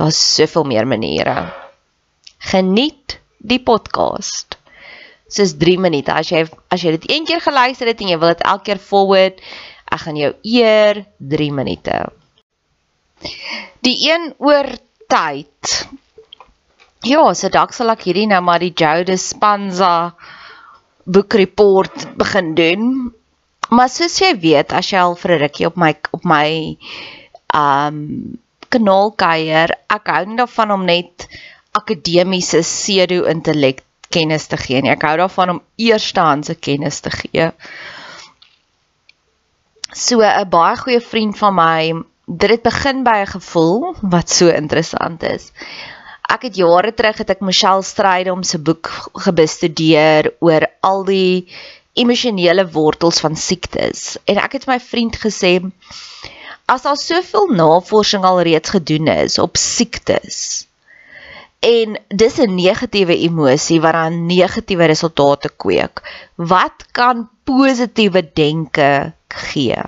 Daar's soveel meer maniere. Geniet die podcast. Dis 3 minute. As jy as jy dit een keer geluister het en jy wil dit elke keer forward, ek gaan jou eer 3 minute. Die een oor tyd. Ja, so dalk sal ek hierdie nou maar die Joe Dispenza boek report begin doen. Maar soos jy weet, as jy al vir 'n rukkie op my op my um kanaal kuier, ek hou nie daarvan om net akademiese pseudo-intellek kennis te gee nie. Ek hou daarvan om eerstehandse kennis te gee. So 'n baie goeie vriend van my, dit het begin by 'n gevoel wat so interessant is. Ek het jare terug het ek Michelle Strydom se boek gebestudeer oor al die emosionele wortels van siektes en ek het my vriend gesê as daar soveel navorsing al reeds gedoen is op siektes en dis 'n negatiewe emosie wat dan negatiewe resultate kweek, wat kan positiewe denke gee?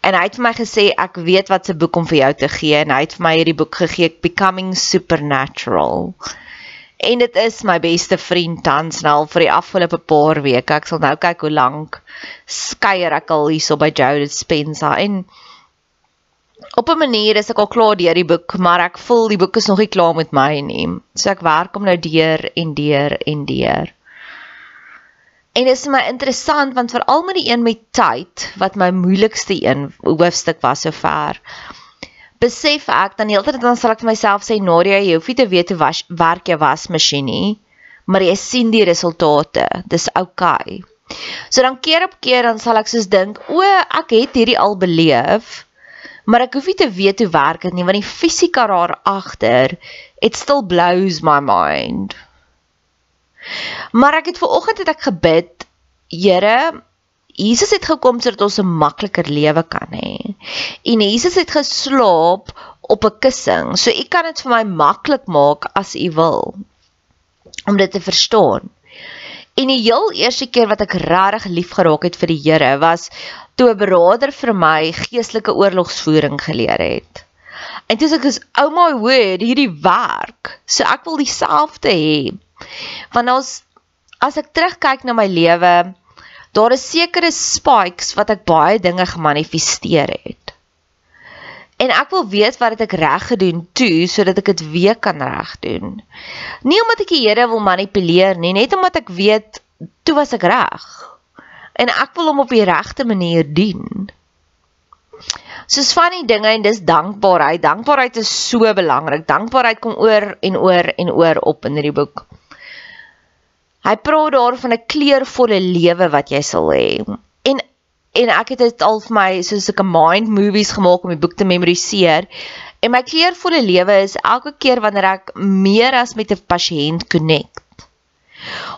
En hy het vir my gesê ek weet wat se boek om vir jou te gee en hy het vir my hierdie boek gegee Becoming Supernatural. En dit is my beste vriend tans nou vir die afgelope paar weke. Ek sal nou kyk hoe lank skeuier ek al hierso by Jodie Spencer en op 'n manier is ek al klaar deur die boek, maar ek voel die boek is nog nie klaar met my nie. So ek werk hom nou deur en deur en deur. En dit is my interessant want veral met die een met tyd wat my moeilikste een hoofstuk was sover. Besef ek dan heeltyd dan sal ek vir myself sê Nadia, jy hoef nie te weet hoe was, werk jou wasmasjien nie, maar jy sien die resultate. Dis oukei. Okay. So dan keer op keer dan sal ek soos dink, o, ek het hierdie al beleef maar ek hoef nie te weet hoe werk dit nie want die fisika daar agter it still blows my mind. Maar ek het ver oggend het ek gebid, Here, Jesus het gekom sodat ons 'n makliker lewe kan hê. En Jesus het geslaap op 'n kussing. So u kan dit vir my maklik maak as u wil om dit te verstaan. En die heel eerste keer wat ek regtig lief geraak het vir die Here was toe 'n broeder vir my geestelike oorlogsvoering geleer het. En dis ek is oh my word, hierdie werk. So ek wil dieselfde hê. Want ons as ek terugkyk na my lewe, daar is sekere spikes wat ek baie dinge gemanifesteer het. En ek wil weet wat het ek reg gedoen toe sodat ek dit weer kan reg doen. Nie omdat ek die Here wil manipuleer nie, net omdat ek weet toe was ek reg. En ek wil hom op die regte manier dien. Soos van die dinge en dis dankbaarheid. Dankbaarheid is so belangrik. Dankbaarheid kom oor en oor en oor op in hierdie boek. Hy praat daar van 'n kleurvolle lewe wat jy sal hê. En en ek het dit al vir my soos 'n mind movies gemaak om die boek te memoriseer. En my kleurvolle lewe is elke keer wanneer ek meer as met 'n pasiënt connect.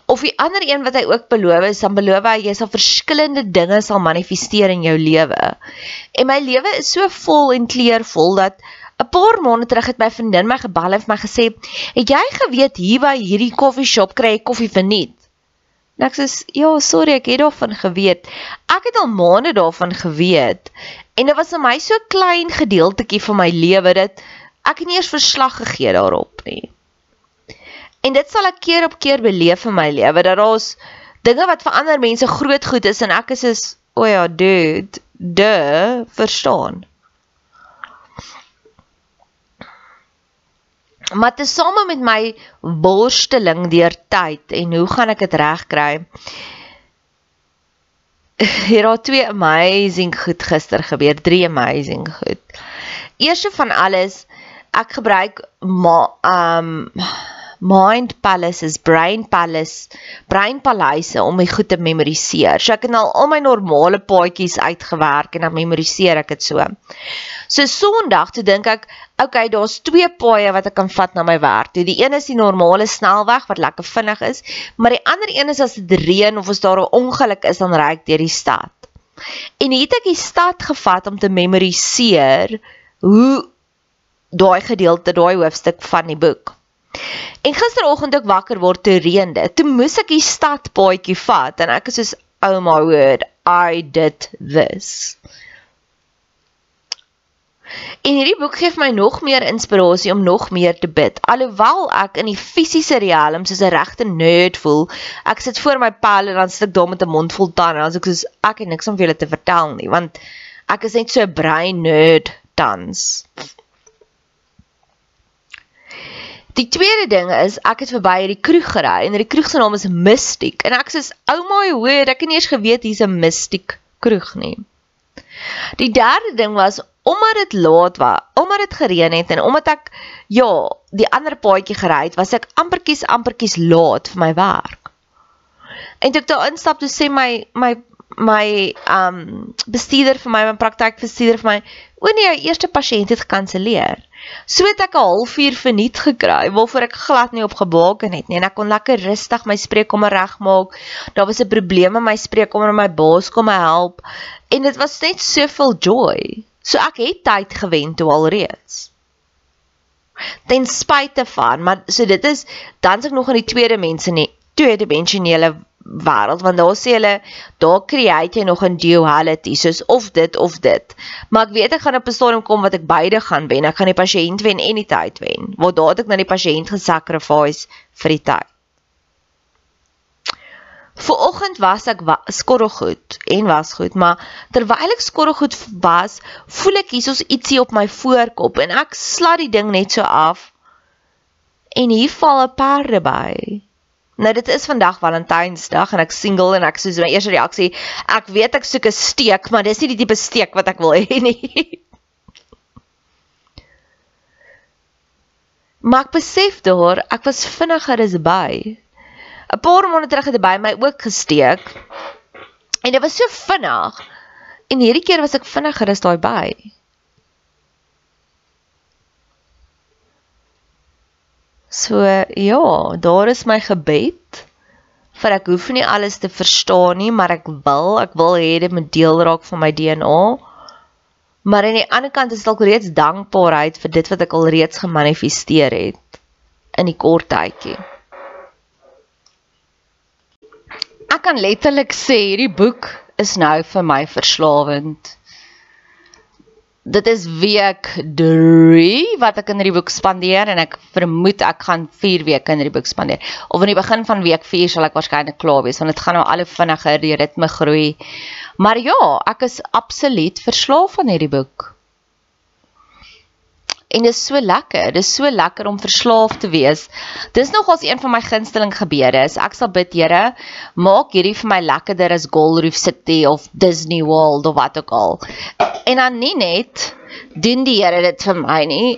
Of die ander een wat hy ook beloof is, dan beloof hy jy sal verskillende dinge sal manifesteer in jou lewe. En my lewe is so vol en kleurvol dat 'n paar maande terug het my vriendin my gebel en vir my gesê, "Het jy geweet hier by hierdie koffieshop kry jy koffie vir niet?" En ek sê, "Ja, sorry, ek het daarvan geweet. Ek het al maande daarvan geweet." En dit was vir my so klein gedeeltetjie van my lewe dat ek nie eers verslag gegee daarop nie. En dit sal ek keer op keer beleef in my lewe dat daar's dinge wat vir ander mense groot goed is en ek is is o ja, dude, de, verstaan. Maar tesame met my worsteling deur tyd en hoe gaan ek dit regkry? Hier het twee amazing goed gister gebeur, drie amazing goed. Eerste van alles, ek gebruik ma um mind palaces, brain palace, brain paleise om my goed te memoriseer. So ek het nou al my normale paadjies uitgewerk en dan memoriseer ek dit so. So Sondag toe dink ek, okay, daar's twee paaie wat ek kan vat na my werk. Die een is die normale snelweg wat lekker vinnig is, maar die ander een is as dit reën of as daar 'n ongeluk is dan ry ek deur die stad. En hier het ek die stad gevat om te memoriseer hoe daai gedeelte, daai hoofstuk van die boek. En gisteroggend ek wakker word toe reën dit. Toe moes ek die stadpaadjie vat en ek is soos oh my word, I did this. En hierdie boek gee my nog meer inspirasie om nog meer te bid. Alhoewel ek in die fisiese riem soos 'n regte nerd voel, ek sit voor my pel en dan sit ek daar met 'n mond vol tande en ek soos ek het niks om vir julle te vertel nie, want ek is net so 'n brein nerd tans. Die tweede ding is ek het verby hierdie kroeg gery en die kroeg se naam is Mystic en ek sê ou my hoor ek het nie eens geweet hier's 'n Mystic kroeg nie. Die derde ding was omdat dit laat was, omdat dit gereën het en omdat ek ja, die ander paadjie gery het, was ek amperkies amperkies laat vir my werk. En toe ek daar instap toe sê my my my um bestuurder vir my, my praktykbestuurder vir my, o nee, jou eerste pasiënt het gekanselleer. So het ek 'n halfuur verniet gekry waarvoor ek glad nie opgebaken het nie en ek kon lekker rustig my spreekkamer regmaak. Daar was 'n probleem in my spreekkamer en my baas kom my help en dit was net soveel joy. So ek het tyd gewen toe alreeds. Ten spyte van, maar so dit is dan's ek nog in die tweede mense nie, tweede dimensionele wêreld want daar sê hulle daar create jy nog 'n duality soos of dit of dit. Maar ek weet ek gaan op 'n stadium kom wat ek beide gaan wen. Ek gaan die pasiënt wen en die tyd wen. Waar daar het ek na die pasiënt gesacrifice vir die tyd. Vooroggend was ek wa skorrelgoed en was goed, maar terwyl ek skorrelgoed was, voel ek hiersoos ietsie op my voorkop en ek slat die ding net so af. En hier val 'n perde by. Nou dit is vandag Valentynsdag en ek single en ek soos my eerste reaksie, ek weet ek soek 'n steek, maar dis nie die tipe steek wat ek wil hê nie. Maar ek besef daar, ek was vinniger as by. 'n Paar maande terug het hy by my ook gesteek. En dit was so vinnig. En hierdie keer was ek vinniger as daai by. So ja, daar is my gebed vir ek hoef nie alles te verstaan nie, maar ek wil, ek wil hê dit moet deel raak van my DNA. Maar aan die ander kant is dit al reeds dankbaarheid vir dit wat ek al reeds gemanifesteer het in die kort tydjie. Ek kan letterlik sê hierdie boek is nou vir my verslawend. Dit is week 3 wat ek in hierdie boek spandeer en ek vermoed ek gaan 4 weke in hierdie boek spandeer. Of aan die begin van week 4 sal ek waarskynlik klaar wees want dit gaan nou al hoe vinniger die ritme groei. Maar ja, ek is absoluut verslaaf aan hierdie boek. En dit is so lekker. Dit is so lekker om verslaaf te wees. Dis nogals een van my gunsteling gebeure. Ek sal bid, Here, maak hierdie vir my lekkerder as Gold Reef City of Disney World of wat ook al. En dan nie net doen die Here dit vir my nie,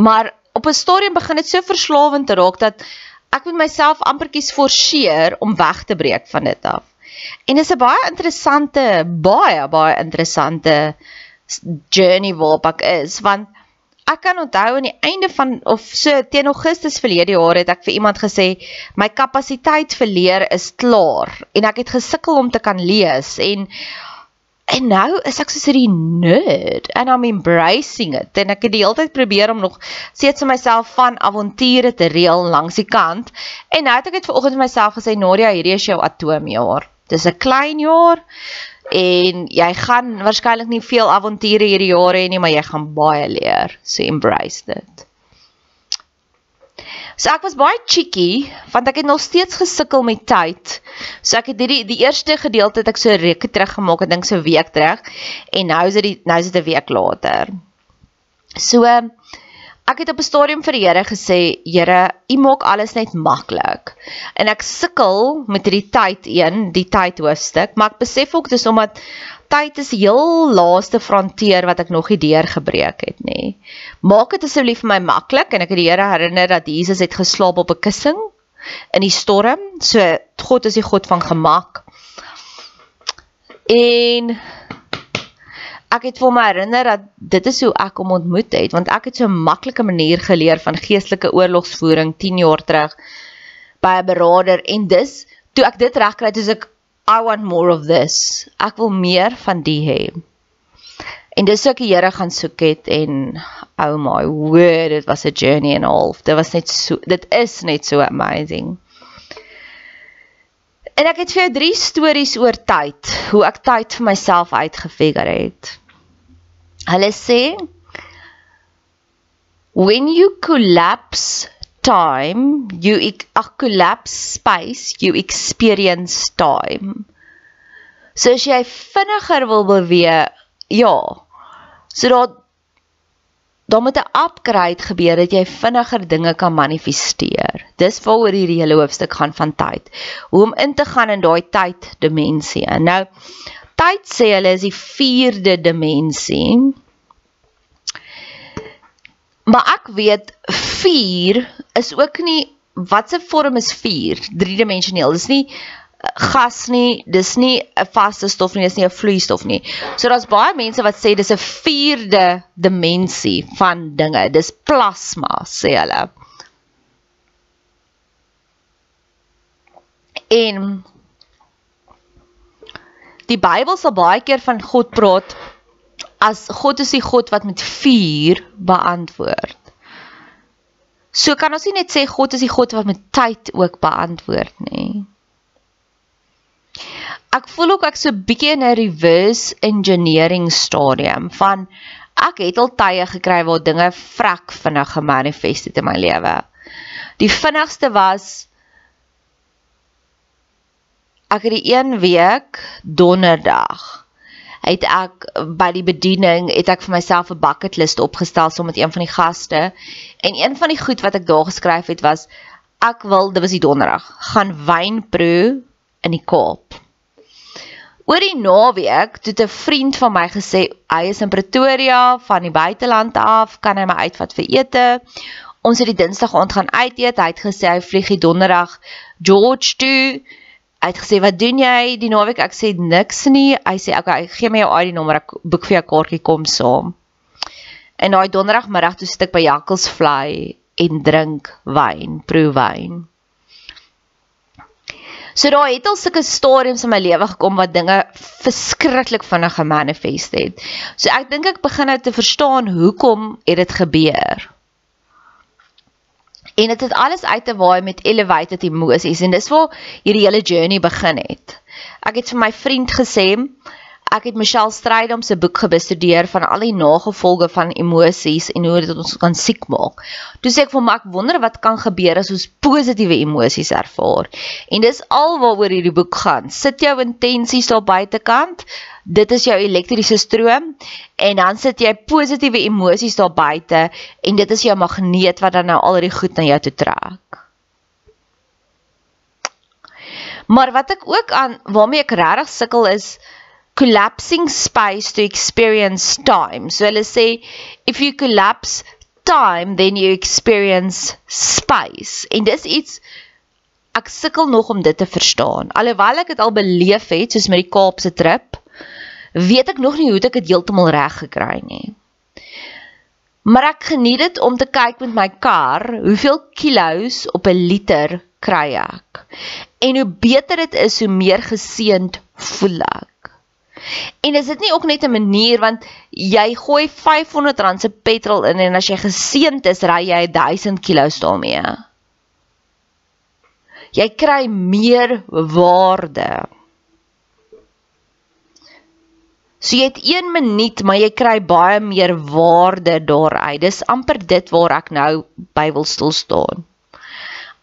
maar op 'n stadium begin dit so verslawend te raak dat ek met myself amperkies forceer om weg te breek van dit af. En dit is 'n baie interessante, baie baie interessante journey waarop ek is want ek kan onthou aan die einde van of so teen Augustus verlede jaar het ek vir iemand gesê my kapasiteit vir leer is klaar en ek het gesukkel om te kan lees en en nou is ek soos hierdie nerd and I'm embracing it. En ek het die hele tyd probeer om nog steeds vir myself van avonture te reël langs die kant. En nou het ek dit vanoggend vir myself gesê Nadia hierdie is jou atoomjaar dis 'n klein jaar en jy gaan waarskynlik nie veel avonture hierdie jare hê nie, maar jy gaan baie leer. So embrace dit. So ek was baie cheeky want ek het nog steeds gesukkel met tyd. So ek het hierdie die eerste gedeelte het ek so reke teruggemaak, ek dink so week terug en nou is dit nou is dit 'n week later. So ek het op 'n stadium vir die Here gesê, Here, U maak alles net maklik. En ek sukkel met hierdie tyd een, die tyd hoofstuk, maar ek besef ook dis omdat tyd is heel laaste frontier wat ek nog nie deurgebreek het nie. Maak dit asseblief vir my maklik en ek het die Here herinner dat Jesus het geslaap op 'n kussing in die storm. So God is die God van gemak. En ek het vir my herinner dat dit is hoe ek hom ontmoet het want ek het so 'n maklike manier geleer van geestelike oorlogsvoering 10 jaar terug by 'n beraader en dis toe ek dit regkry het is ek I want more of this. Ek wil meer van die hê. En dis ek die Here gaan soek het en oh my word it was a journey and all dit was net so dit is net so amazing En ek het vir jou drie stories oor tyd, hoe ek tyd vir myself uitgefigure het. Hulle sê when you collapse time, you ag collapse space, you experience time. So as jy vinniger wil beweeg, ja. So dat dan moet 'n upgrade gebeur dat jy vinniger dinge kan manifesteer. Dis waaroor hierdie hele hoofstuk gaan van tyd. Hoe om in te gaan in daai tyd dimensie. Nou tyd sê hulle is die 4de dimensie. Maar ek weet 4 is ook nie watse vorm is 4? Driedimensioneel. Dis nie gas nie, dis nie 'n vaste stof nie, dis nie 'n vloeistof nie. So daar's baie mense wat sê dis 'n vierde dimensie van dinge. Dis plasma, sê hulle. En die Bybel sal baie keer van God praat as God is die God wat met vuur beantwoord. So kan ons nie net sê God is die God wat met tyd ook beantwoord nie ek voel ook ek so bietjie in 'n reverse engineering stadium van ek het al tye gekry waar dinge vrek vinnig gemanifesteer het in my lewe. Die vinnigste was ek het die een week donderdag het ek by die bediening het ek vir myself 'n bucket list opgestel saam met een van die gaste en een van die goed wat ek daar geskryf het was ek wil dit was die donderdag gaan wyn proe in die Kaap. Oor die naweek het 'n vriend van my gesê hy is in Pretoria van die buiteland af, kan hy my uitvat vir ete. Ons het die Dinsdag aand gaan uit eet. Hy het gesê hy vlieg die Donderdag George toe. Hy het gesê wat doen jy die naweek? Ek sê niks nie. Hy sê okay, gee my jou ID nommer, ek boek vir jou kaartjie kom saam. En daai Donderdagmiddag toe sit ek by Jakkels Fly en drink wyn, proe wyn. So daar het al sulke stadiums in my lewe gekom wat dinge verskriklik vinnig gemanifest het. So ek dink ek begin nou te verstaan hoekom het dit gebeur. En dit het, het alles uit te waai met elevated emosies en dis waar hierdie hele journey begin het. Ek het vir my vriend gesê, ek het Michelle Strydom se boek gebestudeer van al die nagevolge van emosies en hoe dit ons kan siek maak. Toe sê ek vir my ek wonder wat kan gebeur as ons positiewe emosies ervaar. En dis alwaaroor hierdie boek gaan. Sit jou intensies daar buitekant. Dit is jou elektriese stroom en dan sit jy positiewe emosies daar buite en dit is jou magneet wat dan nou al die goed na jou toe trek. Maar wat ek ook aan waarmee ek regtig sukkel is collapsing space to experience time. So hulle sê if you collapse time then you experience space. En dis iets ek sukkel nog om dit te verstaan. Alhoewel ek dit al beleef het soos met die Kaapse trip, weet ek nog nie hoe ek dit heeltemal reg gekry nie. Maar ek geniet dit om te kyk met my kar, hoeveel kilos op 'n liter kry ek. En hoe beter dit is, hoe meer geseend voel ek. En is dit nie ook net 'n manier want jy gooi R500 se petrol in en as jy geseënd is, ry jy 1000 km daarmee. Jy kry meer waarde. So jy het 1 minuut, maar jy kry baie meer waarde daaruit. Dis amper dit waar ek nou by wil stil staan.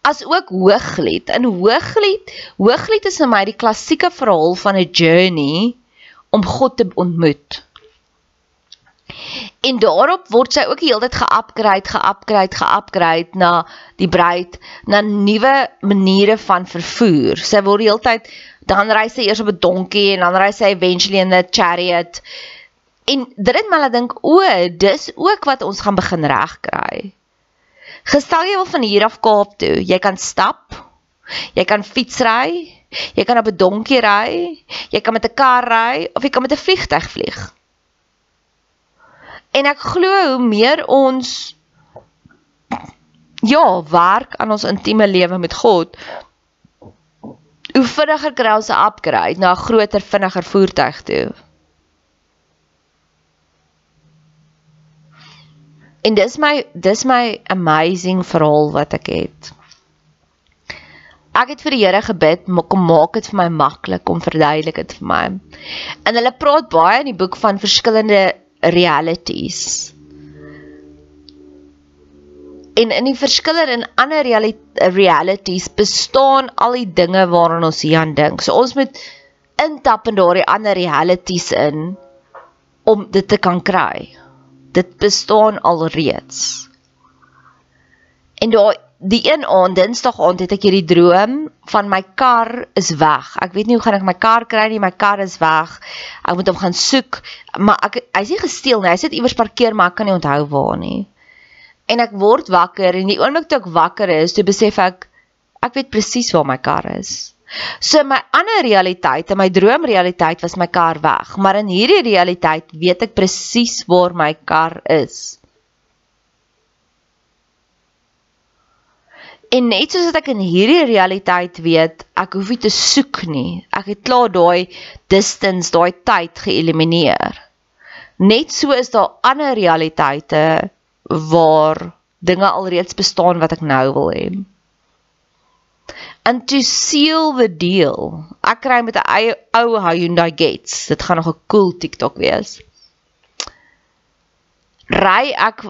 As ook Hooglied. In Hooglied, Hooglied is vir my die klassieke verhaal van 'n journey om God te ontmoet. En daarop word sy ook die hele tyd ge-upgrade, ge-upgrade, ge-upgrade na die bruid, na nuwe maniere van vervoer. Sy word die hele tyd dan ry sy eers op 'n donkie en dan ry sy eventually in 'n chariot. En dit het my laat dink, o, dis ook wat ons gaan begin regkry. Gestel jy wil van hier af Kaap toe, jy kan stap, jy kan fietsry, Jy kan op 'n donkie ry, jy kan met 'n kar ry of jy kan met 'n vliegtyg vlieg. En ek glo hoe meer ons ja, werk aan ons intieme lewe met God, hoe vinniger kry ons 'n upgrade na 'n groter, vinniger voertuig toe. En dis my dis my amazing verhaal wat ek het ek het vir die Here gebid, kom maak dit vir my maklik, kom verduidelik dit vir my. En hulle praat baie in die boek van verskillende realities. En in die verskille in ander realities bestaan al die dinge waaraan ons hier aan dink. So ons moet intap in daardie ander realities in om dit te kan kry. Dit bestaan alreeds. En daai die een aand, Dinsdag aand het ek hierdie droom van my kar is weg. Ek weet nie hoe gaan ek my kar kry nie, my kar is weg. Ek moet hom gaan soek, maar ek hy's nie gesteel nie. Hy sit iewers parkeer, maar ek kan nie onthou waar nie. En ek word wakker en die oomblik toe ek wakker is, toe besef ek ek weet presies waar my kar is. So my ander realiteit, in my droomrealiteit was my kar weg, maar in hierdie realiteit weet ek presies waar my kar is. En net soos wat ek in hierdie realiteit weet, ek hoef nie te soek nie. Ek het klaar daai distance, daai tyd geëlimineer. Net so is daar ander realiteite waar dinge alreeds bestaan wat ek nou wil hê. And to seal the deal. Ek kry met 'n ou Hyundai Getz. Dit gaan nog 'n cool TikTok wees ry ek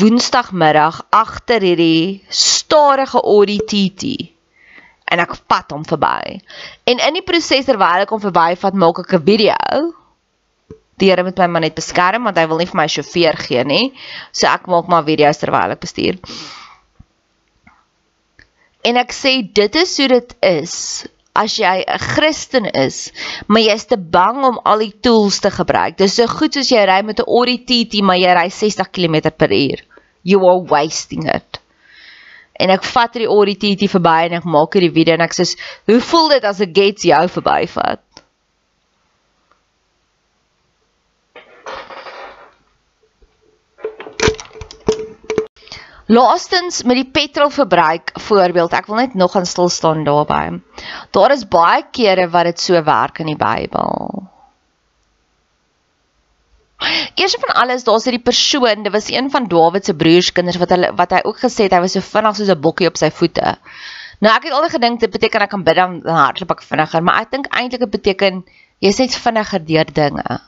woensdagmiddag agter hierdie stadige Audi TT en ek pad hom verby. En in die proses terwyl ek hom verbyvat, maak ek 'n video. Die Here moet my maar net beskerm want hy wil nie vir my sjofeur gee nie. So ek maak maar video's terwyl ek bestuur. En ek sê dit is hoe dit is as jy 'n Christen is, maar jy's te bang om al die tools te gebruik. Dis so goed soos jy ry met 'n Audi TT, maar jy ry 60 km/h. You are wasting it. En ek vat die Audi TT verby en ek maak hierdie video en ek sê, "Hoe voel dit as 'n Gates jou verbyvat?" Laastens met die petrolverbruik voorbeeld, ek wil net nog aan stil staan daarby. Daar is baie kere wat dit so werk in die Bybel. Eers van alles, daar's hierdie persoon, dit was een van Dawid se broerskinders wat hulle wat hy ook gesê het hy was so vinnig soos 'n bokkie op sy voete. Nou ek het altyd gedink dit beteken ek kan bid dan hardloop ek vinniger, maar ek dink eintlik dit beteken jy's net vinniger deur dinge.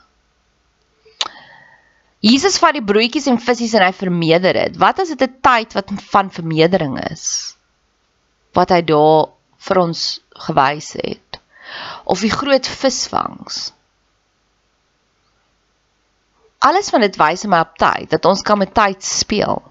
Jesus vat die broodjies en visse en hy vermeerder dit. Wat as dit 'n tyd wat van vermeerdering is? Wat hy daar vir ons gewys het. Of die groot visvangs alles van dit wys my op tyd dat ons kan met tyd speel.